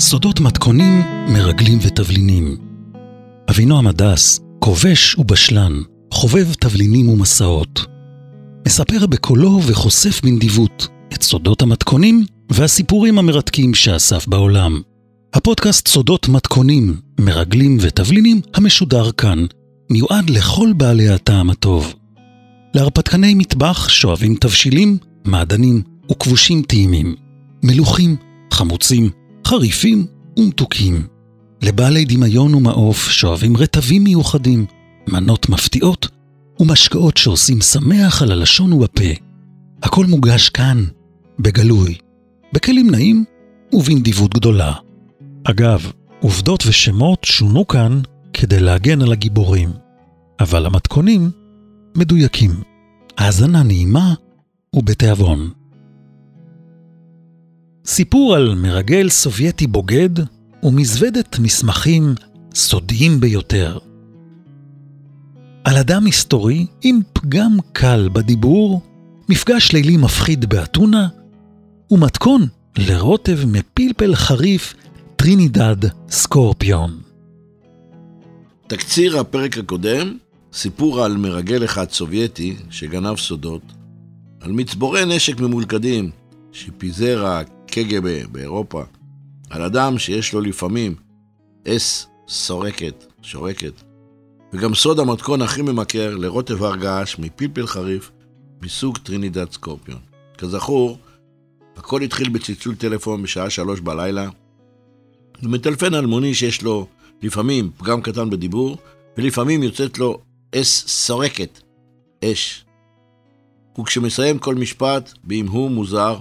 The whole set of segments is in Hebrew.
סודות מתכונים, מרגלים ותבלינים. אבינועם הדס, כובש ובשלן, חובב תבלינים ומסעות. מספר בקולו וחושף בנדיבות את סודות המתכונים והסיפורים המרתקים שאסף בעולם. הפודקאסט סודות מתכונים, מרגלים ותבלינים המשודר כאן, מיועד לכל בעלי הטעם הטוב. להרפתקני מטבח שואבים תבשילים, מעדנים וכבושים טעימים. מלוכים, חמוצים, חריפים ומתוקים. לבעלי דמיון ומעוף שואבים רטבים מיוחדים, מנות מפתיעות ומשקאות שעושים שמח על הלשון ובפה. הכל מוגש כאן, בגלוי, בכלים נעים ובנדיבות גדולה. אגב, עובדות ושמות שונו כאן כדי להגן על הגיבורים, אבל המתכונים מדויקים. האזנה נעימה ובתיאבון. סיפור על מרגל סובייטי בוגד ומזוודת מסמכים סודיים ביותר. על אדם מסתורי עם פגם קל בדיבור, מפגש לילי מפחיד באתונה, ומתכון לרוטב מפלפל חריף טרינידד סקורפיון. תקציר הפרק הקודם, סיפור על מרגל אחד סובייטי שגנב סודות, על מצבורי נשק ממולכדים שפיזר הקג"ב באירופה, על אדם שיש לו לפעמים אס סורקת, שורקת, וגם סוד המתכון הכי ממכר לרוטב הר געש מפלפל חריף מסוג טרינידד סקורפיון. כזכור, הכל התחיל בצלצול טלפון בשעה שלוש בלילה, ומטלפן אלמוני שיש לו לפעמים פגם קטן בדיבור, ולפעמים יוצאת לו אס סורקת, אש. וכשמסיים כל משפט בהמהום מוזר,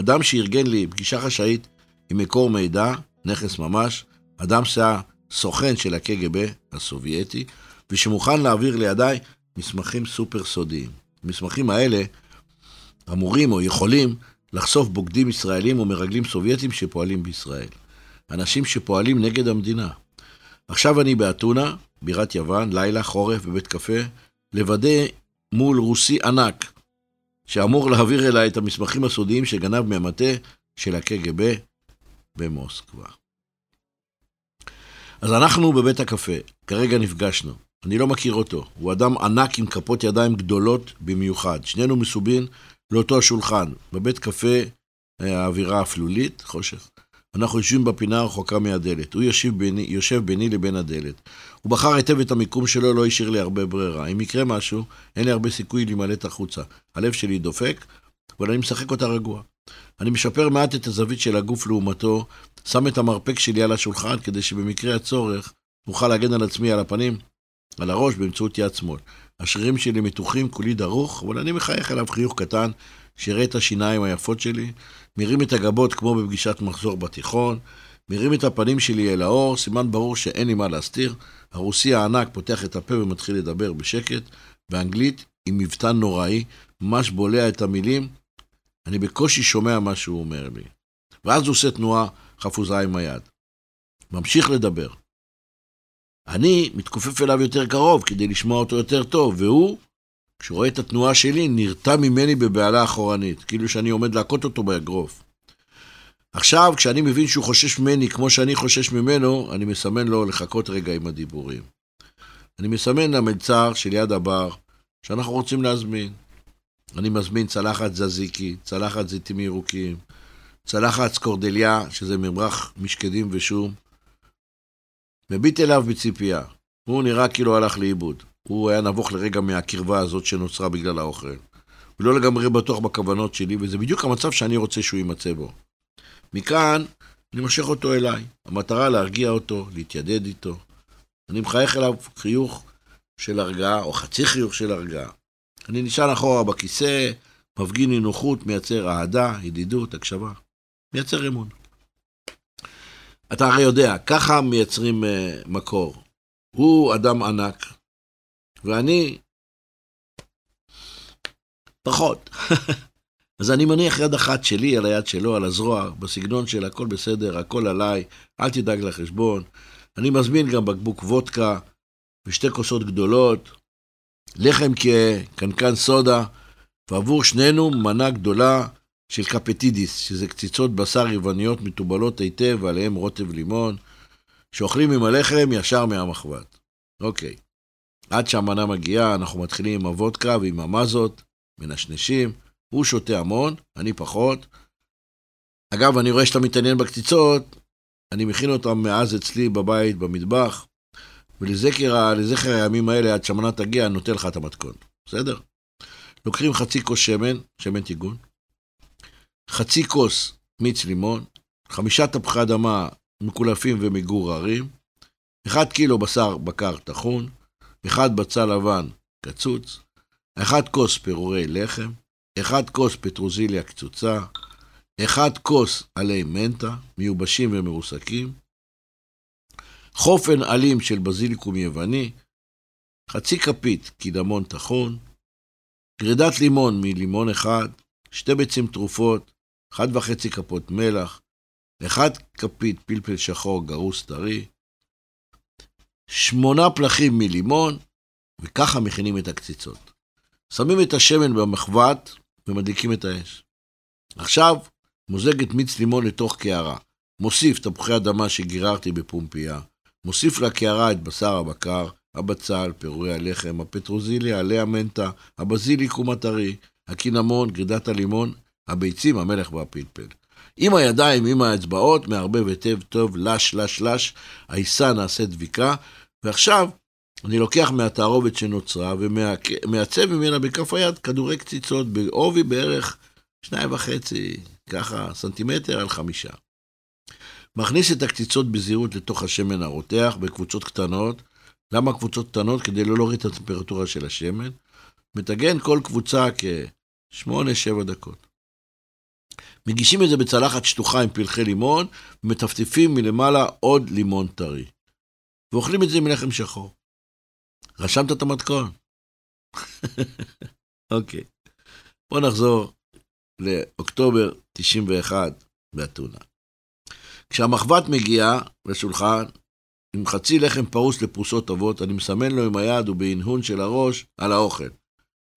אדם שארגן לי פגישה חשאית עם מקור מידע, נכס ממש, אדם שהיה סוכן של הקג"ב הסובייטי, ושמוכן להעביר לידיי מסמכים סופר סודיים. המסמכים האלה אמורים או יכולים לחשוף בוגדים ישראלים או מרגלים סובייטים שפועלים בישראל. אנשים שפועלים נגד המדינה. עכשיו אני באתונה, בירת יוון, לילה, חורף, בבית קפה, לוודא מול רוסי ענק, שאמור להעביר אליי את המסמכים הסודיים שגנב מהמטה של הקג"ב במוסקבה. אז אנחנו בבית הקפה, כרגע נפגשנו. אני לא מכיר אותו, הוא אדם ענק עם כפות ידיים גדולות במיוחד. שנינו מסובין לאותו השולחן. בבית קפה האווירה אפלולית, חושך. אנחנו יושבים בפינה הרחוקה מהדלת. הוא יושב ביני, יושב ביני לבין הדלת. הוא בחר היטב את המיקום שלו, לא השאיר לי הרבה ברירה. אם יקרה משהו, אין לי הרבה סיכוי להימלט החוצה. הלב שלי דופק, אבל אני משחק אותה רגוע. אני משפר מעט את הזווית של הגוף לעומתו, שם את המרפק שלי על השולחן כדי שבמקרה הצורך אוכל להגן על עצמי על הפנים, על הראש באמצעות יד שמאל. השרירים שלי מתוחים, כולי דרוך, אבל אני מחייך אליו חיוך קטן, שיראה את השיניים היפות שלי, מרים את הגבות כמו בפגישת מחזור בתיכון, מרים את הפנים שלי אל האור, סימן ברור שאין לי מה להסתיר. הרוסי הענק פותח את הפה ומתחיל לדבר בשקט, באנגלית עם מבטא נוראי, ממש בולע את המילים. אני בקושי שומע מה שהוא אומר לי. ואז הוא עושה תנועה חפוזה עם היד. ממשיך לדבר. אני מתכופף אליו יותר קרוב כדי לשמוע אותו יותר טוב, והוא, כשהוא רואה את התנועה שלי, נרתע ממני בבהלה אחורנית, כאילו שאני עומד להכות אותו באגרוף. עכשיו, כשאני מבין שהוא חושש ממני כמו שאני חושש ממנו, אני מסמן לו לחכות רגע עם הדיבורים. אני מסמן למלצר שליד הבר, שאנחנו רוצים להזמין. אני מזמין צלחת זזיקי, צלחת זיתים ירוקים, צלחת סקורדליה, שזה ממרח משקדים ושום. מביט אליו בציפייה. הוא נראה כאילו הלך לאיבוד. הוא היה נבוך לרגע מהקרבה הזאת שנוצרה בגלל האוכל. הוא לא לגמרי בטוח בכוונות שלי, וזה בדיוק המצב שאני רוצה שהוא יימצא בו. מכאן אני מושך אותו אליי. המטרה להרגיע אותו, להתיידד איתו. אני מחייך אליו חיוך של הרגעה, או חצי חיוך של הרגעה. אני נשען אחורה בכיסא, מפגין נינוחות, מייצר אהדה, ידידות, הקשבה. מייצר אמון. אתה הרי יודע, ככה מייצרים uh, מקור. הוא אדם ענק, ואני פחות. אז אני מניח יד אחת שלי על היד שלו, על הזרוע, בסגנון של הכל בסדר, הכל עליי, אל תדאג לחשבון. אני מזמין גם בקבוק וודקה ושתי כוסות גדולות, לחם כהה, קנקן סודה, ועבור שנינו מנה גדולה של קפטידיס, שזה קציצות בשר יווניות מתובלות היטב ועליהן רוטב לימון, שאוכלים עם הלחם ישר מהמחבת. אוקיי. עד שהמנה מגיעה, אנחנו מתחילים עם הוודקה ועם המזות, מנשנשים. הוא שותה המון, אני פחות. אגב, אני רואה שאתה מתעניין בקציצות, אני מכין אותם מאז אצלי בבית, במטבח, ולזכר לזכר הימים האלה, עד שהמנה תגיע, אני נותן לך את המתכון. בסדר? לוקחים חצי כוס שמן, שמן טיגון, חצי כוס מיץ לימון, חמישה תפוחי אדמה מקולפים ומגוררים, אחד קילו בשר בקר טחון, אחד בצל לבן קצוץ, אחד כוס פירורי לחם, אחד כוס פטרוזיליה קצוצה, אחד כוס עלי מנטה, מיובשים ומרוסקים, חופן עלים של בזיליקום יווני, חצי כפית קידמון טחון, גרידת לימון מלימון אחד, שתי ביצים תרופות, אחד וחצי כפות מלח, אחד כפית פלפל שחור גרוס טרי, שמונה פלחים מלימון, וככה מכינים את הקציצות. שמים את השמן במחבת ומדליקים את האש. עכשיו, מוזג את מיץ לימון לתוך קערה. מוסיף תפוחי אדמה שגיררתי בפומפייה. מוסיף לקערה את בשר הבקר, הבצל, פירורי הלחם, הפטרוזיליה, עלי המנטה, הבזיליקום הטרי, הקינמון, גרידת הלימון, הביצים, המלח והפלפל. עם הידיים, עם האצבעות, מערבב היטב טוב, לש, לש, לש, העיסה נעשית דביקה, ועכשיו אני לוקח מהתערובת שנוצרה ומעצב ממנה בכף היד כדורי קציצות בעובי בערך שניים וחצי, ככה, סנטימטר על חמישה. מכניס את הקציצות בזהירות לתוך השמן הרותח בקבוצות קטנות. למה קבוצות קטנות? כדי לא להוריד את הטמפרטורה של השמן. מטגן כל קבוצה כ-8-7 דקות. מגישים את זה בצלחת שטוחה עם פלחי לימון, ומטפטפים מלמעלה עוד לימון טרי. ואוכלים את זה עם לחם שחור. רשמת את המתכון? אוקיי. בואו נחזור לאוקטובר 91 באתונה. כשהמחבת מגיעה לשולחן, עם חצי לחם פרוס לפרוסות אבות, אני מסמן לו עם היד ובהנהון של הראש על האוכל.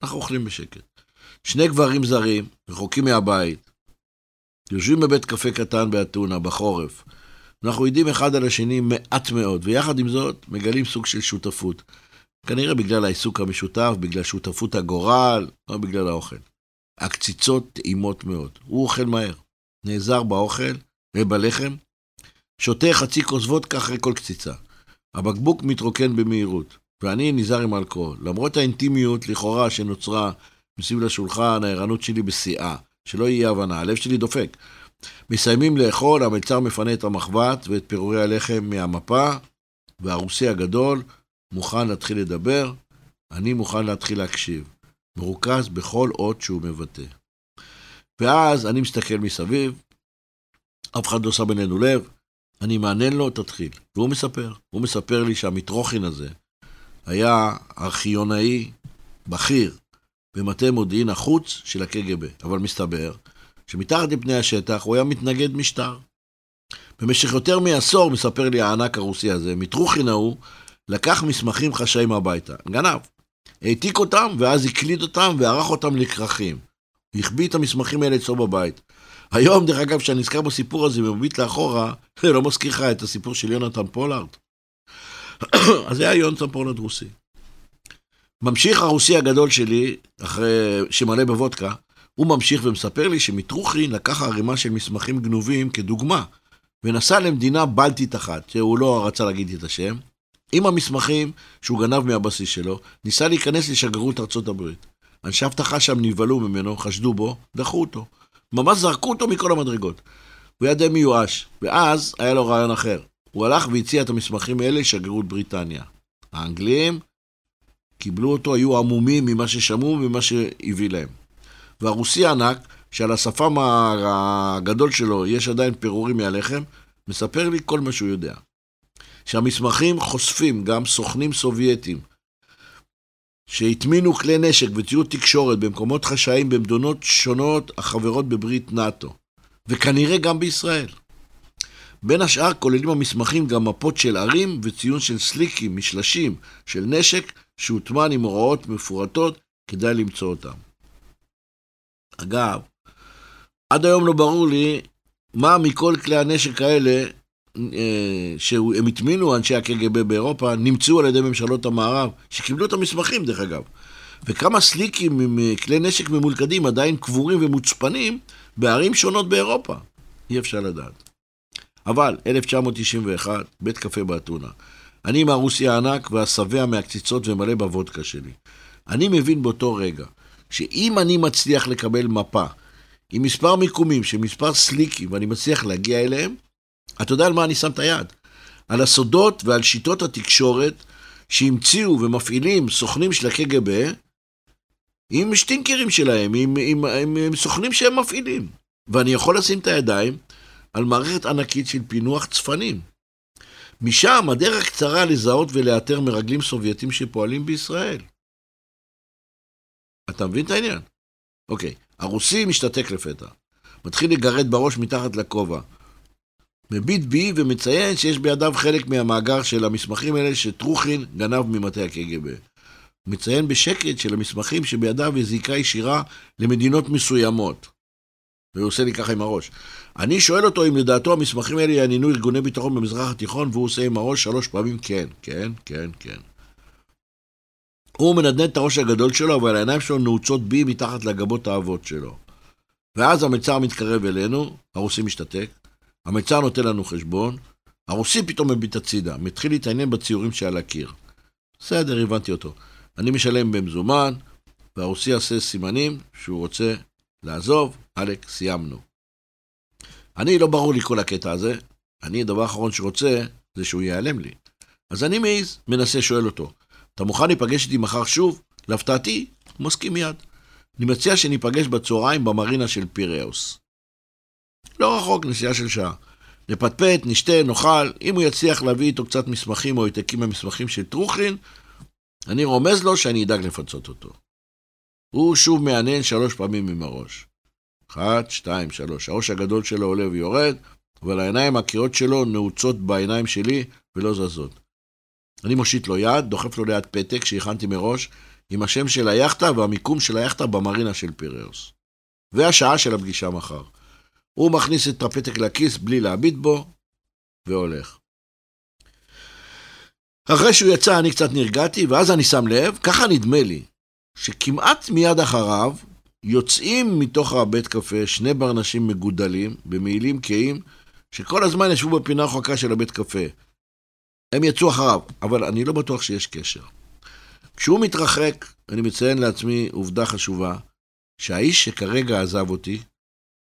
אנחנו אוכלים בשקט. שני גברים זרים, רחוקים מהבית, יושבים בבית קפה קטן באתונה, בחורף. אנחנו עדים אחד על השני מעט מאוד, ויחד עם זאת מגלים סוג של שותפות. כנראה בגלל העיסוק המשותף, בגלל שותפות הגורל, לא בגלל האוכל. הקציצות טעימות מאוד. הוא אוכל מהר. נעזר באוכל ובלחם, שותה חצי כוס וודקה אחרי כל קציצה. הבקבוק מתרוקן במהירות, ואני נזהר עם אלכוהול. למרות האינטימיות לכאורה שנוצרה מסביב לשולחן, הערנות שלי בשיאה. שלא יהיה הבנה, הלב שלי דופק. מסיימים לאכול, המלצר מפנה את המחבת ואת פירורי הלחם מהמפה, והרוסי הגדול מוכן להתחיל לדבר, אני מוכן להתחיל להקשיב. מרוכז בכל אות שהוא מבטא. ואז אני מסתכל מסביב, אף אחד לא שם בינינו לב, אני מעניין לו, תתחיל. והוא מספר, הוא מספר לי שהמטרוכין הזה היה ארכיונאי בכיר במטה מודיעין החוץ של הקג"ב, אבל מסתבר שמתחת לפני השטח הוא היה מתנגד משטר. במשך יותר מעשור, מספר לי הענק הרוסי הזה, מטרוכין ההוא, לקח מסמכים חשאיים הביתה. גנב. העתיק אותם, ואז הקליד אותם וערך אותם לכרכים. החביא את המסמכים האלה אצלו בבית. היום, דרך אגב, כשאני נזכר בסיפור הזה ומביט לאחורה, לא מזכיר לך את הסיפור של יונתן פולארד. אז היה יונתן פולארד רוסי. ממשיך הרוסי הגדול שלי, אחרי שמלא בוודקה, הוא ממשיך ומספר לי שמטרוכין לקח ערימה של מסמכים גנובים כדוגמה, ונסע למדינה בלטית אחת, שהוא לא רצה להגיד את השם, עם המסמכים שהוא גנב מהבסיס שלו, ניסה להיכנס לשגרירות ארצות הברית. אנשי אבטחה שם נבהלו ממנו, חשדו בו, דחו אותו. ממש זרקו אותו מכל המדרגות. הוא היה די מיואש, ואז היה לו רעיון אחר. הוא הלך והציע את המסמכים האלה לשגרירות בריטניה. האנגלים קיבלו אותו, היו עמומים ממה ששמעו וממה שהביא להם. והרוסי הענק, שעל השפם הגדול שלו יש עדיין פירורים מהלחם, מספר לי כל מה שהוא יודע. שהמסמכים חושפים גם סוכנים סובייטים שהטמינו כלי נשק וציוד תקשורת במקומות חשאיים במדינות שונות החברות בברית נאט"ו, וכנראה גם בישראל. בין השאר כוללים המסמכים גם מפות של ערים וציון של סליקים, משלשים, של נשק שהוטמן עם הוראות מפורטות, כדאי למצוא אותם. אגב, עד היום לא ברור לי מה מכל כלי הנשק האלה, אה, שהם הטמינו, אנשי הקג"ב באירופה, נמצאו על ידי ממשלות המערב, שקיבלו את המסמכים דרך אגב. וכמה סליקים עם אה, כלי נשק ממולכדים עדיין קבורים ומוצפנים בערים שונות באירופה. אי אפשר לדעת. אבל, 1991, בית קפה באתונה. אני עם הרוסי הענק והשבע מהקציצות ומלא בוודקה שלי. אני מבין באותו רגע, שאם אני מצליח לקבל מפה עם מספר מיקומים של מספר סליקים ואני מצליח להגיע אליהם, אתה יודע על מה אני שם את היד? על הסודות ועל שיטות התקשורת שהמציאו ומפעילים סוכנים של הקג"ב עם שטינקרים שלהם, עם, עם, עם, עם סוכנים שהם מפעילים. ואני יכול לשים את הידיים על מערכת ענקית של פינוח צפנים. משם הדרך קצרה לזהות ולאתר מרגלים סובייטים שפועלים בישראל. אתה מבין את העניין? אוקיי, הרוסי משתתק לפתע. מתחיל לגרד בראש מתחת לכובע. מביט בי ומציין שיש בידיו חלק מהמאגר של המסמכים האלה שטרוכין גנב ממטה הקג"ב. מציין בשקט של המסמכים שבידיו יש זיקה ישירה למדינות מסוימות. והוא עושה לי ככה עם הראש. אני שואל אותו אם לדעתו המסמכים האלה יעניינו ארגוני ביטחון במזרח התיכון, והוא עושה עם הראש שלוש פעמים כן, כן, כן, כן. הוא מנדנד את הראש הגדול שלו, אבל העיניים שלו נעוצות בי מתחת לגבות האבות שלו. ואז המצר מתקרב אלינו, הרוסי משתתק, המצר נותן לנו חשבון, הרוסי פתאום מביט הצידה, מתחיל להתעניין בציורים שעל הקיר. בסדר, הבנתי אותו. אני משלם במזומן, והרוסי יעשה סימנים שהוא רוצה לעזוב, עלק, סיימנו. אני, לא ברור לי כל הקטע הזה, אני, הדבר האחרון שרוצה, זה שהוא ייעלם לי. אז אני מעז, מנסה, שואל אותו, אתה מוכן להיפגש איתי מחר שוב? להפתעתי, הוא מסכים מיד. אני מציע שניפגש בצהריים במרינה של פיראוס. לא רחוק, נסיעה של שעה. נפטפט, נשתה, נאכל, אם הוא יצליח להביא איתו קצת מסמכים או העתקים מהמסמכים של טרוכין, אני רומז לו שאני אדאג לפצות אותו. הוא שוב מעניין שלוש פעמים עם הראש. אחת, שתיים, שלוש. הראש הגדול שלו עולה ויורד, אבל העיניים הקריאות שלו נעוצות בעיניים שלי ולא זזות. אני מושיט לו יד, דוחף לו ליד פתק שהכנתי מראש, עם השם של היאכטה והמיקום של היאכטה במרינה של פיראוס. והשעה של הפגישה מחר. הוא מכניס את הפתק לכיס בלי להביט בו, והולך. אחרי שהוא יצא אני קצת נרגעתי, ואז אני שם לב, ככה נדמה לי, שכמעט מיד אחריו יוצאים מתוך הבית קפה שני ברנשים מגודלים, במעילים קהים, שכל הזמן ישבו בפינה רחוקה של הבית קפה. הם יצאו אחריו, אבל אני לא בטוח שיש קשר. כשהוא מתרחק, אני מציין לעצמי עובדה חשובה, שהאיש שכרגע עזב אותי,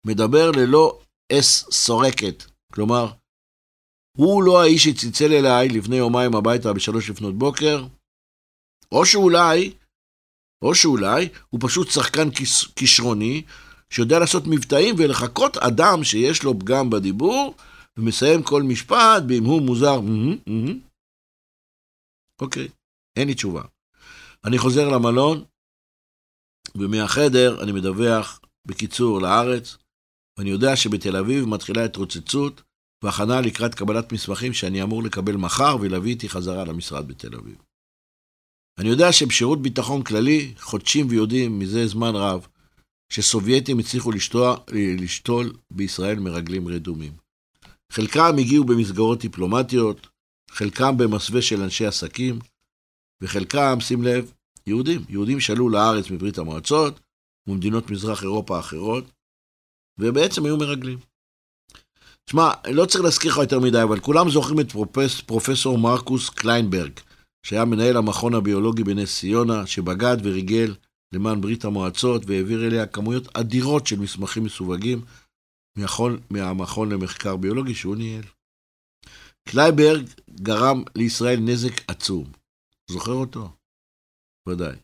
מדבר ללא אס סורקת. כלומר, הוא לא האיש שצלצל אליי לפני יומיים הביתה בשלוש לפנות בוקר, או שאולי, או שאולי הוא פשוט שחקן כישרוני, שיודע לעשות מבטאים ולחקות אדם שיש לו פגם בדיבור, ומסיים כל משפט בהמהום מוזר, אוקיי, אין לי תשובה. אני חוזר למלון, ומהחדר אני מדווח, בקיצור, לארץ, ואני יודע שבתל אביב מתחילה התרוצצות והכנה לקראת קבלת מסמכים שאני אמור לקבל מחר ולהביא איתי חזרה למשרד בתל אביב. אני יודע שבשירות ביטחון כללי חודשים ויודעים מזה זמן רב שסובייטים הצליחו לשתוע, לשתול בישראל מרגלים רדומים. חלקם הגיעו במסגרות דיפלומטיות, חלקם במסווה של אנשי עסקים, וחלקם, שים לב, יהודים. יהודים שעלו לארץ מברית המועצות וממדינות מזרח אירופה האחרות, ובעצם היו מרגלים. שמע, לא צריך להזכיר לך יותר מדי, אבל כולם זוכרים את פרופס, פרופסור מרקוס קליינברג, שהיה מנהל המכון הביולוגי בנס ציונה, שבגד וריגל למען ברית המועצות והעביר אליה כמויות אדירות של מסמכים מסווגים מהמכון, מהמכון למחקר ביולוגי שהוא ניהל. קלינגברג גרם לישראל נזק עצום. זוכר אותו? ודאי.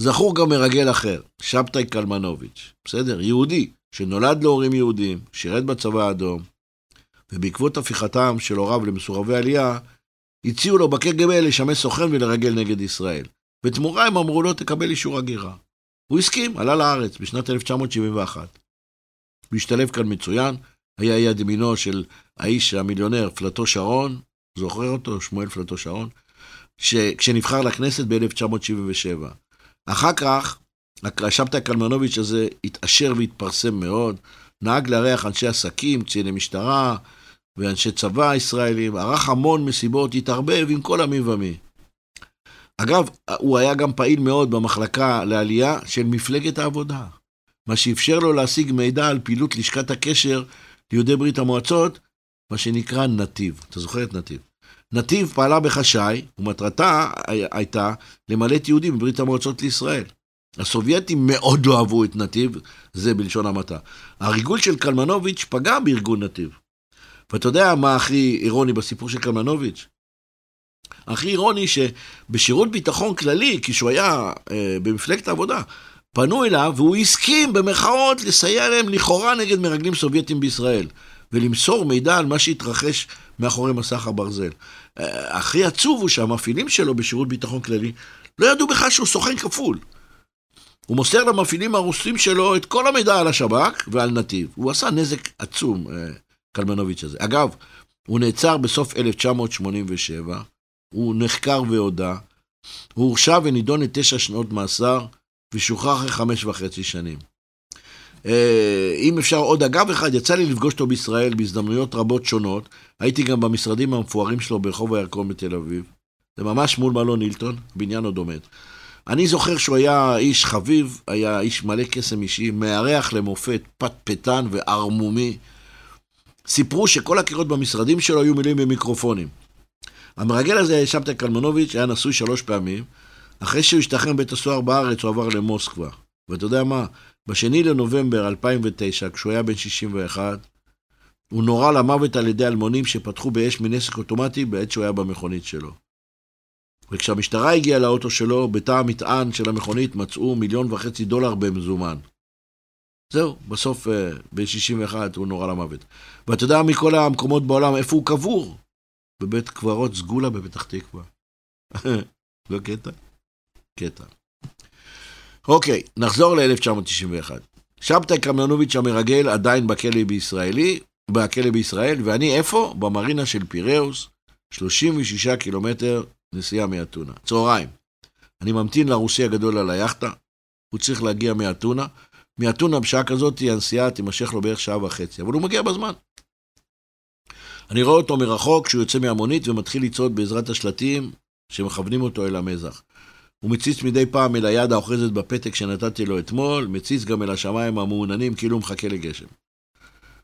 זכור גם מרגל אחר, שבתאי קלמנוביץ', בסדר? יהודי, שנולד להורים יהודים, שירת בצבא האדום, ובעקבות הפיכתם של הוריו למסורבי עלייה, הציעו לו בקג"ב לשמש סוכן ולרגל נגד ישראל. בתמורה הם אמרו לו, תקבל אישור הגירה. הוא הסכים, עלה לארץ בשנת 1971. הוא השתלב כאן מצוין, היה יד ימינו של האיש המיליונר פלטו שרון, זוכר אותו, שמואל פלטו שרון, כשנבחר לכנסת ב-1977. אחר כך, השבתאי קלמנוביץ' הזה התעשר והתפרסם מאוד, נהג לארח אנשי עסקים, קציני משטרה ואנשי צבא ישראלים, ערך המון מסיבות, התערבב עם כל המי ומי. אגב, הוא היה גם פעיל מאוד במחלקה לעלייה של מפלגת העבודה, מה שאפשר לו להשיג מידע על פעילות לשכת הקשר ליהודי ברית המועצות, מה שנקרא נתיב. אתה זוכר את נתיב? נתיב פעלה בחשאי, ומטרתה הייתה למלט יהודים מברית המועצות לישראל. הסובייטים מאוד לא אהבו את נתיב, זה בלשון המעטה. הריגול של קלמנוביץ' פגע בארגון נתיב. ואתה יודע מה הכי אירוני בסיפור של קלמנוביץ'? הכי אירוני שבשירות ביטחון כללי, כשהוא היה אה, במפלגת העבודה, פנו אליו והוא הסכים במרכאות לסייע להם לכאורה נגד מרגלים סובייטים בישראל. ולמסור מידע על מה שהתרחש מאחורי מסך הברזל. אה, הכי עצוב הוא שהמפעילים שלו בשירות ביטחון כללי לא ידעו בכלל שהוא סוכן כפול. הוא מוסר למפעילים הרוסים שלו את כל המידע על השב"כ ועל נתיב. הוא עשה נזק עצום, אה, קלמנוביץ' הזה. אגב, הוא נעצר בסוף 1987, הוא נחקר והודה, הוא הורשע ונידון לתשע שנות מאסר, ושוחרר אחרי חמש וחצי שנים. אה, אם אפשר עוד אגב אחד, יצא לי לפגוש אותו בישראל בהזדמנויות רבות שונות. הייתי גם במשרדים המפוארים שלו ברחוב הירקון בתל אביב. זה ממש מול מלון הילטון, בניין עוד עומד. אני זוכר שהוא היה איש חביב, היה איש מלא קסם אישי, מארח למופת, פטפטן וערמומי. סיפרו שכל הקירות במשרדים שלו היו מלאים במיקרופונים. המרגל הזה, שבתאי קלמנוביץ', היה נשוי שלוש פעמים. אחרי שהוא השתחרר מבית הסוהר בארץ, הוא עבר למוסקבה. ואתה יודע מה? בשני לנובמבר 2009, כשהוא היה בן 61, הוא נורה למוות על ידי אלמונים שפתחו באש מנשק אוטומטי בעת שהוא היה במכונית שלו. וכשהמשטרה הגיעה לאוטו שלו, בתא המטען של המכונית מצאו מיליון וחצי דולר במזומן. זהו, בסוף אה, ב-61 הוא נורה למוות. ואתה יודע מכל המקומות בעולם איפה הוא קבור? בבית קברות סגולה בפתח תקווה. לא קטע? קטע. אוקיי, נחזור ל-1991. שבתאי קמנוביץ' המרגל עדיין בכלא בישראלי, בכלא בישראל, ואני איפה? במרינה של פיראוס, 36 קילומטר נסיעה מאתונה. צהריים. אני ממתין לרוסי הגדול על היאכטה, הוא צריך להגיע מאתונה. מאתונה בשעה כזאת הנסיעה תימשך לו בערך שעה וחצי, אבל הוא מגיע בזמן. אני רואה אותו מרחוק כשהוא יוצא מהמונית ומתחיל לצעוד בעזרת השלטים שמכוונים אותו אל המזח. הוא מציץ מדי פעם אל היד האוחזת בפתק שנתתי לו אתמול, מציץ גם אל השמיים המעוננים כאילו מחכה לגשם.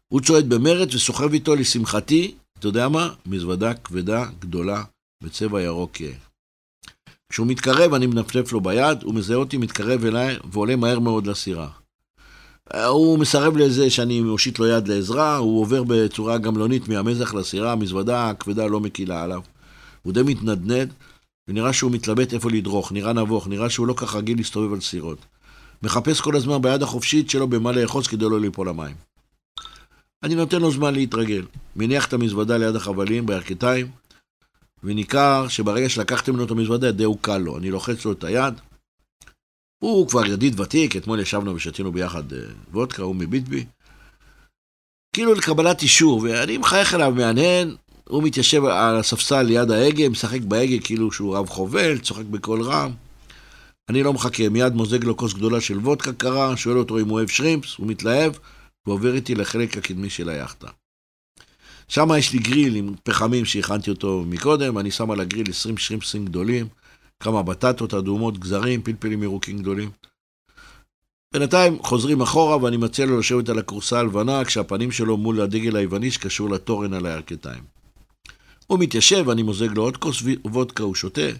הוא צועד במרץ וסוחב איתו לשמחתי, אתה יודע מה? מזוודה כבדה, גדולה, בצבע ירוק כהה. כשהוא מתקרב אני מנפנף לו ביד, הוא מזהה אותי, מתקרב אליי ועולה מהר מאוד לסירה. הוא מסרב לזה שאני מושיט לו יד לעזרה, הוא עובר בצורה גמלונית מהמזח לסירה, המזוודה הכבדה לא מקילה עליו. הוא די מתנדנד, ונראה שהוא מתלבט איפה לדרוך, נראה נבוך, נראה שהוא לא כך רגיל להסתובב על סירות. מחפש כל הזמן ביד החופשית שלו במה לאחוז כדי לא ליפול למים. אני נותן לו זמן להתרגל. מניח את המזוודה ליד החבלים בירכתיים, וניכר שברגע שלקחתם ממנו את המזוודה, די קל לו. אני לוחץ לו את היד. הוא כבר ידיד ותיק, אתמול ישבנו ושתינו ביחד אה, וודקה, הוא מביטבי. כאילו לקבלת אישור, ואני מחייך אליו, מהנהן, הוא מתיישב על הספסל ליד ההגה, משחק בהגה כאילו שהוא רב חובל, צוחק בקול רם. אני לא מחכה, מיד מוזג לו כוס גדולה של וודקה קרה, שואל אותו אם הוא אוהב שרימפס, הוא מתלהב, ועובר איתי לחלק הקדמי של היאכטה. שם יש לי גריל עם פחמים שהכנתי אותו מקודם, אני שם על הגריל 20 שרימפסים גדולים, כמה בטטות אדומות, גזרים, פלפלים ירוקים גדולים. בינתיים חוזרים אחורה ואני מציע לו לשבת על הכורסה הלבנה כשהפנים שלו מול הדגל היווני שקשור לתורן על הירכתיים. הוא מתיישב, אני מוזג לו עוד כוס וודקה, הוא שותה,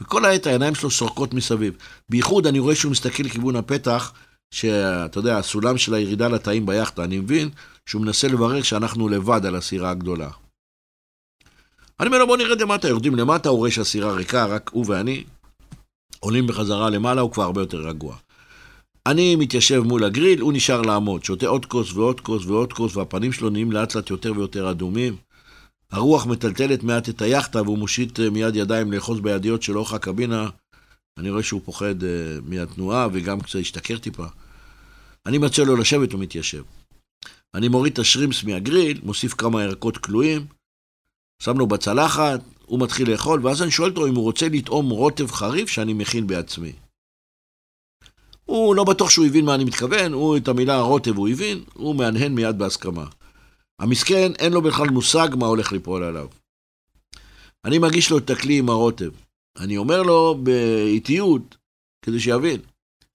וכל העת העיניים שלו סורקות מסביב. בייחוד אני רואה שהוא מסתכל לכיוון הפתח, שאתה יודע, הסולם של הירידה לתאים ביאכטה, אני מבין שהוא מנסה לברר שאנחנו לבד על הסירה הגדולה. אני אומר לו, בוא נרד למטה, יורדים למטה, הוא רואה שהסירה ריקה, רק הוא ואני. עולים בחזרה למעלה, הוא כבר הרבה יותר רגוע. אני מתיישב מול הגריל, הוא נשאר לעמוד, שותה עוד כוס ועוד כוס ועוד כוס, והפנים שלו נהיים לאט לאט יותר ויותר אדומים. הרוח מטלטלת מעט את היאכטה והוא מושיט אה, מיד ידיים לאחוז בידיות של אורך הקבינה. אני רואה שהוא פוחד uh, מהתנועה וגם קצת השתכר טיפה. אני מציע לו לשבת ומתיישב. אני מוריד את השרימפס מהגריל, מוסיף כמה ירקות כלואים, שם לו בצלחת, הוא מתחיל לאכול, ואז אני שואל אותו אם הוא רוצה לטעום רוטב חריף שאני מכין בעצמי. הוא לא בטוח שהוא הבין מה אני מתכוון, הוא את המילה רוטב הוא הבין, הוא מהנהן מיד בהסכמה. המסכן, אין לו בכלל מושג מה הולך ליפול עליו. אני מגיש לו את הכלי עם הרוטב. אני אומר לו באיטיות, כדי שיבין,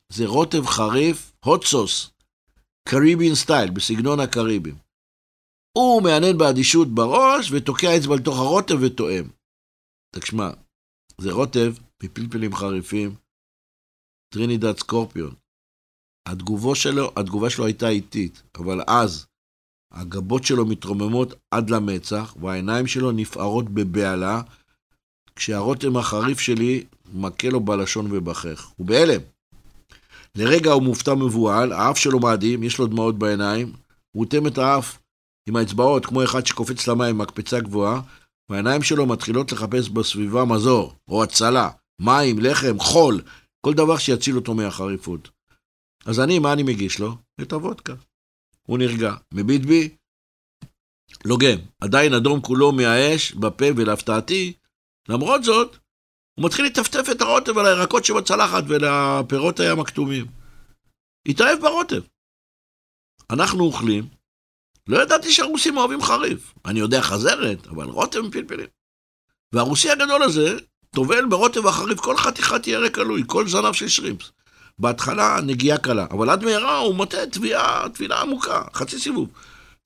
זה רוטב חריף, hot sauce, Caribbean style, בסגנון הקריבים. הוא מנענע באדישות בראש ותוקע אצבע לתוך הרוטב וטועם. תשמע, זה רוטב מפלפלים חריפים, טרינידד סקורפיון. התגובה שלו, התגובה שלו הייתה איטית, אבל אז הגבות שלו מתרוממות עד למצח, והעיניים שלו נפערות בבהלה, כשהרותם החריף שלי מכה לו בלשון ובחך. הוא בהלם. לרגע הוא מופתע מבוהל, האף שלו מאדים, יש לו דמעות בעיניים, הוא אוטם את האף עם האצבעות כמו אחד שקופץ למים מקפצה גבוהה, והעיניים שלו מתחילות לחפש בסביבה מזור, או הצלה, מים, לחם, חול, כל דבר שיציל אותו מהחריפות. אז אני, מה אני מגיש לו? את הוודקה. הוא נרגע, מביט בי, לוגם, עדיין אדום כולו מהאש, בפה, ולהפתעתי, למרות זאת, הוא מתחיל לטפטף את הרוטב על הירקות שבצלחת ולפירות הים הכתומים. התאהב ברוטב. אנחנו אוכלים, לא ידעתי שהרוסים אוהבים חריף. אני יודע חזרת, אבל רוטב עם פלפלים. והרוסי הגדול הזה טובל ברוטב החריף כל חתיכת ירק עלוי, כל זנב של שרימפס. בהתחלה נגיעה קלה, אבל עד מהרה הוא מוטה תביעה, תביעה עמוקה, חצי סיבוב.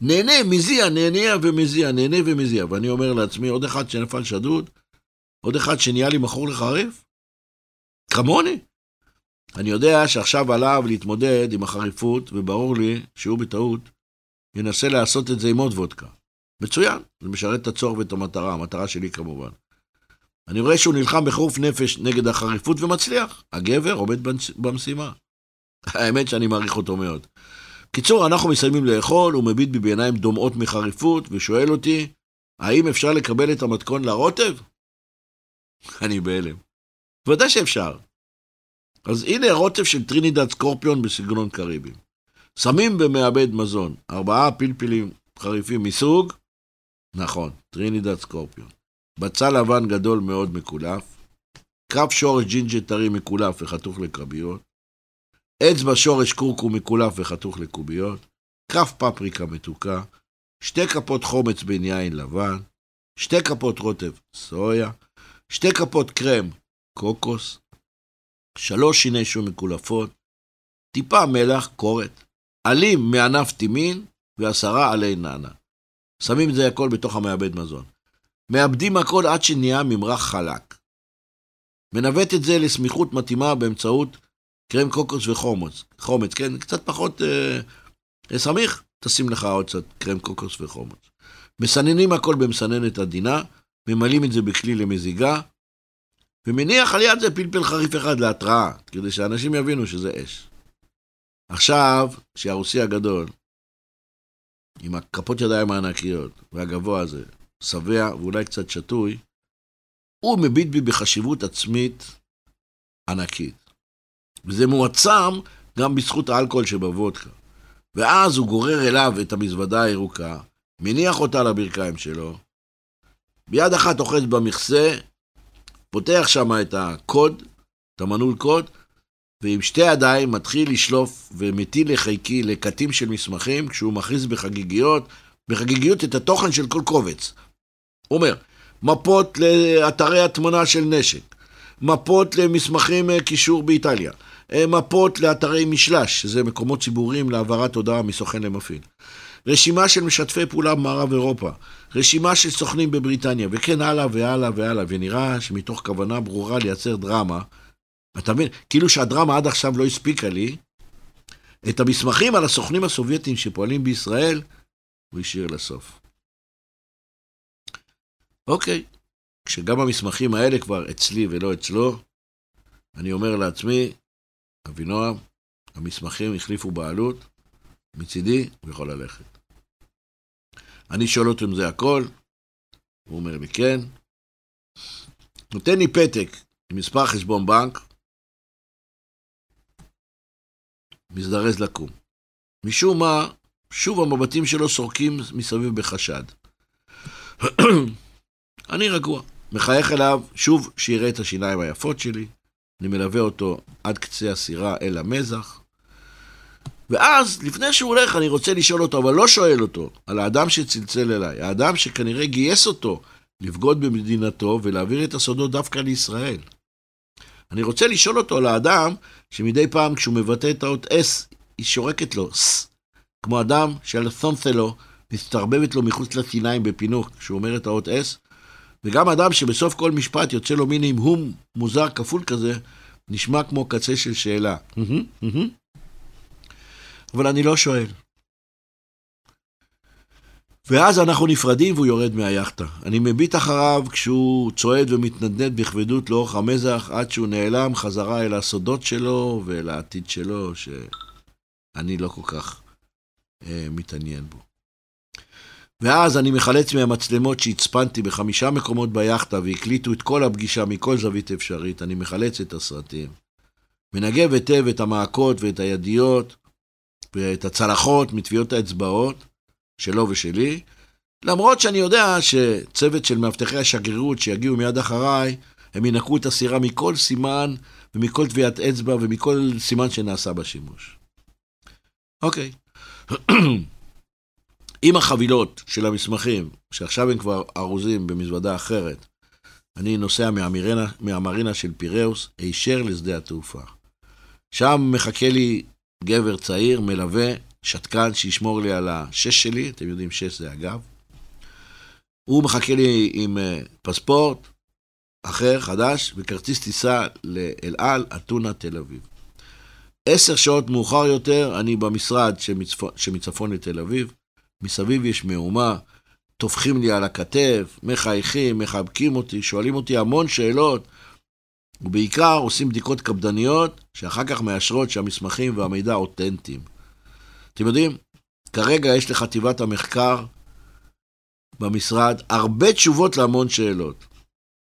נהנה, מזיע, נהנה ומזיע, נהנה ומזיע. ואני אומר לעצמי, עוד אחד שנפל שדוד, עוד אחד שנהיה לי מכור לחריף? כמוני. אני יודע שעכשיו עליו להתמודד עם החריפות, וברור לי שהוא בטעות ינסה לעשות את זה עם עוד וודקה. מצוין, זה משרת את הצורך ואת המטרה, המטרה שלי כמובן. אני רואה שהוא נלחם בחירוף נפש נגד החריפות ומצליח. הגבר עומד במשימה. האמת שאני מעריך אותו מאוד. קיצור, אנחנו מסיימים לאכול, הוא מביט בי בעיניים דומעות מחריפות, ושואל אותי, האם אפשר לקבל את המתכון לרוטב? אני בהלם. ודאי שאפשר. אז הנה רוטב של טרינידד סקורפיון בסגנון קריבי. שמים במעבד מזון ארבעה פלפלים חריפים מסוג, נכון, טרינידד סקורפיון. בצל לבן גדול מאוד מקולף, כף שורש ג'ינג'ה טרי מקולף וחתוך לקרביות, אצבע שורש קורקום מקולף וחתוך לקוביות, כף פפריקה מתוקה, שתי כפות חומץ בין יין לבן, שתי כפות רוטב סויה, שתי כפות קרם קוקוס, שלוש שיני שום מקולפות, טיפה מלח, קורת, עלים מענף טימין ועשרה עלי נענה. שמים את זה הכל בתוך המעבד מזון. מאבדים הכל עד שנהיה ממרח חלק. מנווט את זה לסמיכות מתאימה באמצעות קרם קוקוס וחומץ. חומץ, כן? קצת פחות אה, אה, סמיך, תשים לך עוד קצת קרם קוקוס וחומץ. מסננים הכל במסננת עדינה, ממלאים את זה בכלי למזיגה, ומניח על יד זה פלפל חריף אחד להתראה, כדי שאנשים יבינו שזה אש. עכשיו, שהרוסי הגדול, עם הכפות ידיים הענקיות, והגבוה הזה, שבע ואולי קצת שתוי, הוא מביט בי בחשיבות עצמית ענקית. וזה מועצם גם בזכות האלכוהול שבוודקה. ואז הוא גורר אליו את המזוודה הירוקה, מניח אותה על הברכיים שלו, ביד אחת אוחז במכסה, פותח שם את הקוד, את המנעול קוד, ועם שתי ידיים מתחיל לשלוף ומטיל לחיקי לקטים של מסמכים, כשהוא מכריז בחגיגיות, בחגיגיות את התוכן של כל קובץ. הוא אומר, מפות לאתרי התמונה של נשק, מפות למסמכים אה, קישור באיטליה, אה, מפות לאתרי משלש, שזה מקומות ציבוריים להעברת הודעה מסוכן למפעיל. רשימה של משתפי פעולה במערב אירופה, רשימה של סוכנים בבריטניה, וכן הלאה והלאה והלאה, ונראה שמתוך כוונה ברורה לייצר דרמה, אתה מבין? כאילו שהדרמה עד עכשיו לא הספיקה לי, את המסמכים על הסוכנים הסובייטים שפועלים בישראל, הוא השאיר לסוף. אוקיי, כשגם המסמכים האלה כבר אצלי ולא אצלו, אני אומר לעצמי, אבינועם, המסמכים החליפו בעלות, מצידי הוא יכול ללכת. אני שואל אותו אם זה הכל, הוא אומר לי כן. נותן לי פתק עם מספר חשבון בנק, מזדרז לקום. משום מה, שוב המבטים שלו סורקים מסביב בחשד. אני רגוע, מחייך אליו, שוב שיראה את השיניים היפות שלי, אני מלווה אותו עד קצה הסירה אל המזח. ואז, לפני שהוא הולך, אני רוצה לשאול אותו, אבל לא שואל אותו, על האדם שצלצל אליי, האדם שכנראה גייס אותו לבגוד במדינתו ולהעביר את הסודות דווקא לישראל. אני רוצה לשאול אותו על האדם שמדי פעם כשהוא מבטא את האות S, היא שורקת לו ס, כמו אדם שעל ת'ונסלו מסתרבבת לו מחוץ לשיניים בפינוק כשהוא אומר את האות S, וגם אדם שבסוף כל משפט יוצא לו מין המהום מוזר כפול כזה, נשמע כמו קצה של שאלה. אבל אני לא שואל. ואז אנחנו נפרדים והוא יורד מהיאכטה. אני מביט אחריו כשהוא צועד ומתנדנד בכבדות לאורך המזח עד שהוא נעלם חזרה אל הסודות שלו ואל העתיד שלו, שאני לא כל כך אה, מתעניין בו. ואז אני מחלץ מהמצלמות שהצפנתי בחמישה מקומות ביאכטה והקליטו את כל הפגישה מכל זווית אפשרית, אני מחלץ את הסרטים. מנגב היטב את המעקות ואת הידיות ואת הצלחות מטביעות האצבעות שלו ושלי, למרות שאני יודע שצוות של מאבטחי השגרירות שיגיעו מיד אחריי, הם ינקו את הסירה מכל סימן ומכל טביעת אצבע ומכל סימן שנעשה בשימוש. אוקיי. עם החבילות של המסמכים, שעכשיו הם כבר ארוזים במזוודה אחרת, אני נוסע מהמרינה, מהמרינה של פיראוס הישר לשדה התעופה. שם מחכה לי גבר צעיר, מלווה, שתקן, שישמור לי על השש שלי, אתם יודעים, שש זה אגב. הוא מחכה לי עם uh, פספורט אחר, חדש, וכרטיס טיסה לאל על, אתונה, תל אביב. עשר שעות מאוחר יותר, אני במשרד שמצפון, שמצפון לתל אביב. מסביב יש מהומה, טופחים לי על הכתף, מחייכים, מחבקים אותי, שואלים אותי המון שאלות, ובעיקר עושים בדיקות קפדניות, שאחר כך מאשרות שהמסמכים והמידע אותנטיים. אתם יודעים, כרגע יש לחטיבת המחקר במשרד הרבה תשובות להמון שאלות.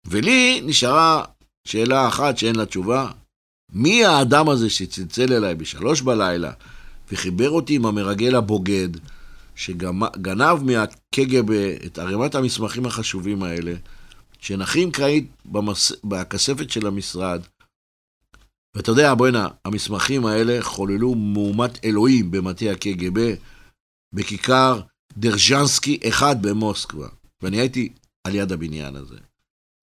ולי נשארה שאלה אחת שאין לה תשובה, מי האדם הזה שצלצל אליי בשלוש בלילה וחיבר אותי עם המרגל הבוגד, שגנב מהקג"ב את ערימת המסמכים החשובים האלה, שנחים כעת במס... בכספת של המשרד. ואתה יודע, בוא'נה, המסמכים האלה חוללו מהומת אלוהים במטה הקג"ב, בכיכר דרז'נסקי 1 במוסקבה. ואני הייתי על יד הבניין הזה.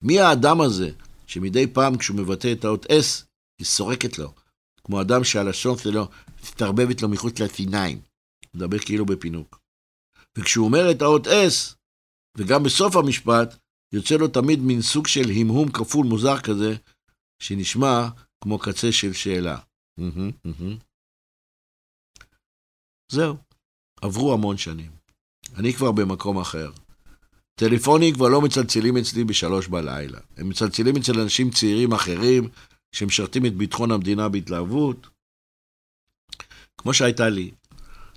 מי האדם הזה שמדי פעם כשהוא מבטא את האות S, היא סורקת לו, כמו אדם שהלשון שלו מתערבבת לו מחוץ לשיניים. מדבר כאילו בפינוק. וכשהוא אומר את האות S, וגם בסוף המשפט, יוצא לו תמיד מין סוג של המהום כפול מוזר כזה, שנשמע כמו קצה של שאלה. זהו, עברו המון שנים. אני כבר במקום אחר. טלפונים כבר לא מצלצלים אצלי בשלוש בלילה. הם מצלצלים אצל אנשים צעירים אחרים שמשרתים את ביטחון המדינה בהתלהבות, כמו שהייתה לי.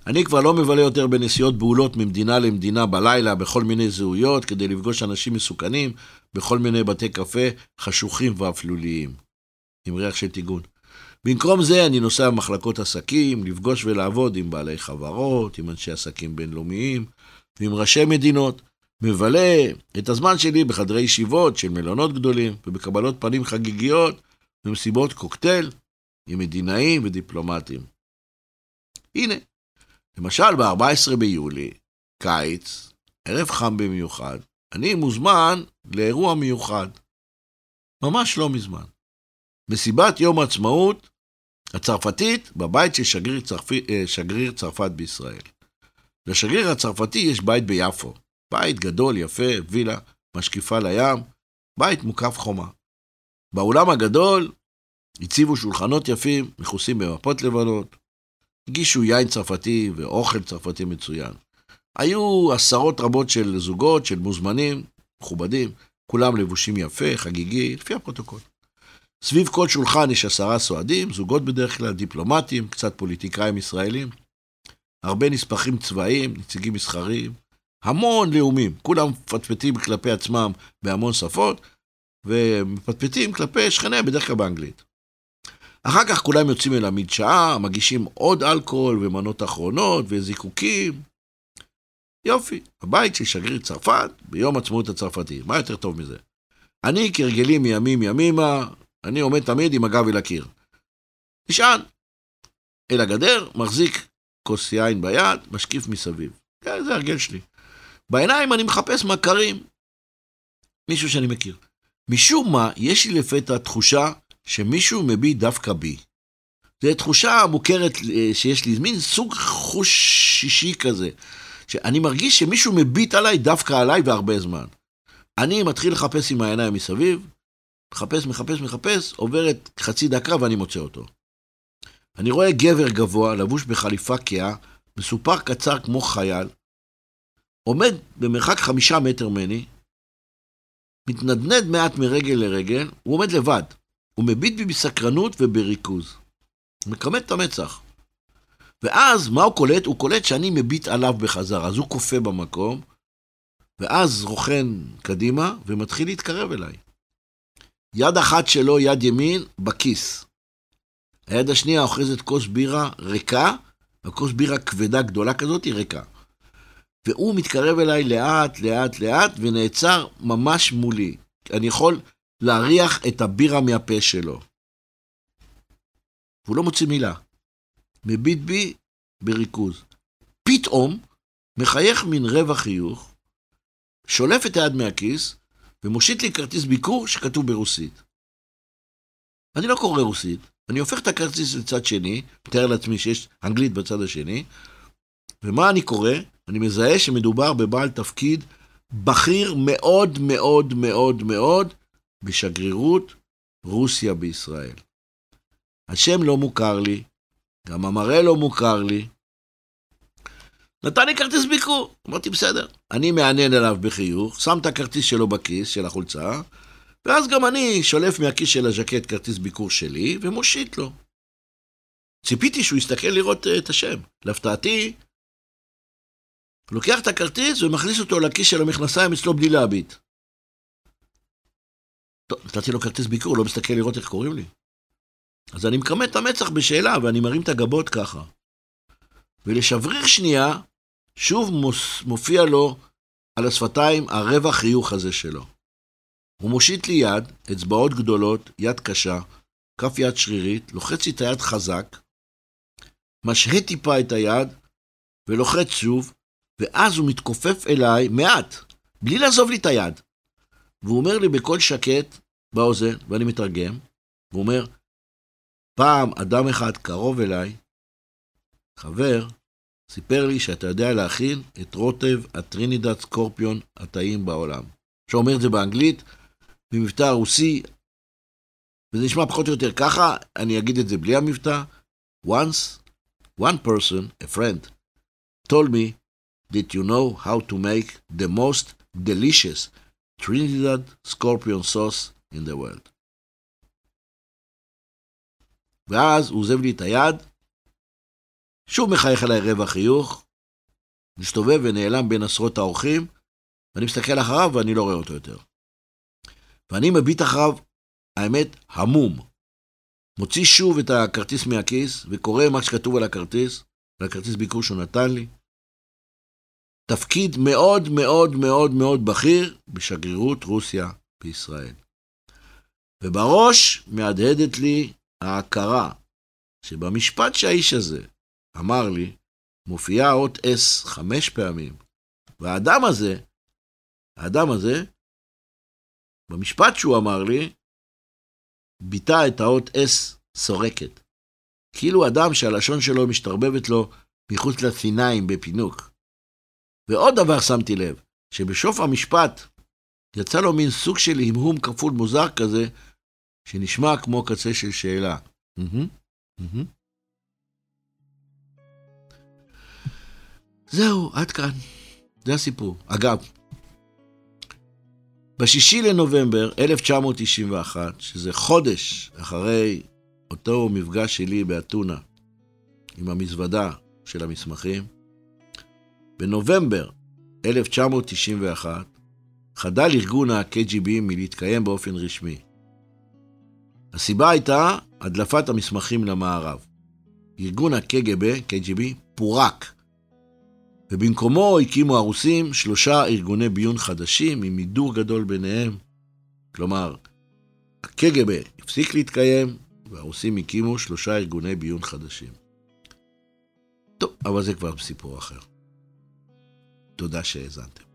אני כבר לא מבלה יותר בנסיעות בהולות ממדינה למדינה בלילה בכל מיני זהויות כדי לפגוש אנשים מסוכנים בכל מיני בתי קפה חשוכים ואפלוליים, עם ריח של טיגון. במקום זה אני נוסע במחלקות עסקים, לפגוש ולעבוד עם בעלי חברות, עם אנשי עסקים בינלאומיים ועם ראשי מדינות. מבלה את הזמן שלי בחדרי ישיבות של מלונות גדולים ובקבלות פנים חגיגיות במסיבות קוקטייל עם מדינאים ודיפלומטים. הנה, למשל, ב-14 ביולי, קיץ, ערב חם במיוחד, אני מוזמן לאירוע מיוחד. ממש לא מזמן. מסיבת יום העצמאות הצרפתית בבית של שגריר, צרפ... אה, שגריר צרפת בישראל. לשגריר הצרפתי יש בית ביפו. בית גדול, יפה, וילה, משקיפה לים, בית מוקף חומה. באולם הגדול הציבו שולחנות יפים, מכוסים במפות לבנות, הגישו יין צרפתי ואוכל צרפתי מצוין. היו עשרות רבות של זוגות, של מוזמנים, מכובדים, כולם לבושים יפה, חגיגי, לפי הפרוטוקול. סביב כל שולחן יש עשרה סועדים, זוגות בדרך כלל, דיפלומטים, קצת פוליטיקאים ישראלים, הרבה נספחים צבאיים, נציגים מסחריים, המון לאומים, כולם מפטפטים כלפי עצמם בהמון שפות, ומפטפטים כלפי שכניהם בדרך כלל באנגלית. אחר כך כולם יוצאים אל המדשאה, מגישים עוד אלכוהול ומנות אחרונות וזיקוקים. יופי, הבית של שגריר צרפת ביום עצמאות הצרפתי, מה יותר טוב מזה? אני כרגלי מימים ימימה, אני עומד תמיד עם הגב אל הקיר. נשען. אל הגדר, מחזיק כוס יין ביד, משקיף מסביב. כן, זה הרגל שלי. בעיניים אני מחפש מכרים. מישהו שאני מכיר. משום מה, יש לי לפתע תחושה שמישהו מביט דווקא בי. זו תחושה מוכרת אה, שיש לי, מין סוג חוש שישי כזה. שאני מרגיש שמישהו מביט עליי דווקא עליי והרבה זמן. אני מתחיל לחפש עם העיניים מסביב, מחפש, מחפש, מחפש, עוברת חצי דקה ואני מוצא אותו. אני רואה גבר גבוה, לבוש בחליפה כהה, מסופר קצר כמו חייל, עומד במרחק חמישה מטר ממני, מתנדנד מעט מרגל לרגל, הוא עומד לבד. הוא מביט בי בסקרנות ובריכוז. מקמט את המצח. ואז, מה הוא קולט? הוא קולט שאני מביט עליו בחזרה, אז הוא כופה במקום, ואז רוכן קדימה ומתחיל להתקרב אליי. יד אחת שלו, יד ימין, בכיס. היד השנייה אוחזת כוס בירה ריקה, וכוס בירה כבדה גדולה כזאת היא ריקה. והוא מתקרב אליי לאט, לאט, לאט, ונעצר ממש מולי. אני יכול להריח את הבירה מהפה שלו. והוא לא מוציא מילה. מביט בי בריכוז. פתאום מחייך מין רבע חיוך, שולף את היד מהכיס, ומושיט לי כרטיס ביקור שכתוב ברוסית. אני לא קורא רוסית, אני הופך את הכרטיס לצד שני, מתאר לעצמי שיש אנגלית בצד השני, ומה אני קורא? אני מזהה שמדובר בבעל תפקיד בכיר מאוד מאוד מאוד מאוד בשגרירות רוסיה בישראל. השם לא מוכר לי, גם המראה לא מוכר לי. נתן לי כרטיס ביקור, אמרתי בסדר. אני מעניין אליו בחיוך, שם את הכרטיס שלו בכיס של החולצה, ואז גם אני שולף מהכיס של הז'קט כרטיס ביקור שלי ומושיט לו. ציפיתי שהוא יסתכל לראות אה, את השם. להפתעתי, לוקח את הכרטיס ומכניס אותו לכיס של המכנסיים אצלו בלי להביט. טוב, נתתי לו כרטיס ביקור, הוא לא מסתכל לראות איך קוראים לי. אז אני מקמט את המצח בשאלה, ואני מרים את הגבות ככה. ולשבריך שנייה, שוב מוס, מופיע לו על השפתיים הרבע חיוך הזה שלו. הוא מושיט לי יד, אצבעות גדולות, יד קשה, כף יד שרירית, לוחץ לי את היד חזק, משהה טיפה את היד, ולוחץ שוב, ואז הוא מתכופף אליי מעט, בלי לעזוב לי את היד. והוא אומר לי בקול שקט באוזן, ואני מתרגם, והוא אומר, פעם אדם אחד קרוב אליי, חבר, סיפר לי שאתה יודע להכין את רוטב הטרינידד סקורפיון הטעים בעולם. שאומר את זה באנגלית, במבטא הרוסי, וזה נשמע פחות או יותר ככה, אני אגיד את זה בלי המבטא. once, one person, a friend, told me that you know how to make the most delicious Trinidad scorpion sauce in the world. ואז הוא עוזב לי את היד, שוב מחייך אליי רבע חיוך, מסתובב ונעלם בין עשרות האורחים, ואני מסתכל אחריו ואני לא רואה אותו יותר. ואני מביט אחריו, האמת, המום. מוציא שוב את הכרטיס מהכיס, וקורא מה שכתוב על הכרטיס, על הכרטיס ביקור שהוא נתן לי. תפקיד מאוד מאוד מאוד מאוד בכיר בשגרירות רוסיה בישראל. ובראש מהדהדת לי ההכרה שבמשפט שהאיש הזה אמר לי, מופיעה אות אס חמש פעמים. והאדם הזה, האדם הזה, במשפט שהוא אמר לי, ביטא את האות אס סורקת. כאילו אדם שהלשון שלו משתרבבת לו מחוץ לסיניים בפינוק. ועוד דבר שמתי לב, שבשוף המשפט יצא לו מין סוג של המהום כפול מוזר כזה, שנשמע כמו קצה של שאלה. זהו, עד כאן. זה הסיפור. אגב, בשישי לנובמבר 1991, שזה חודש אחרי אותו מפגש שלי באתונה עם המזוודה של המסמכים, בנובמבר 1991 חדל ארגון ה-KGB מלהתקיים באופן רשמי. הסיבה הייתה הדלפת המסמכים למערב. ארגון ה-KGB, KGB, פורק, ובמקומו הקימו הרוסים שלושה ארגוני ביון חדשים עם מידור גדול ביניהם. כלומר, הקג"ב הפסיק להתקיים, והרוסים הקימו שלושה ארגוני ביון חדשים. טוב, אבל זה כבר סיפור אחר. toda a exante.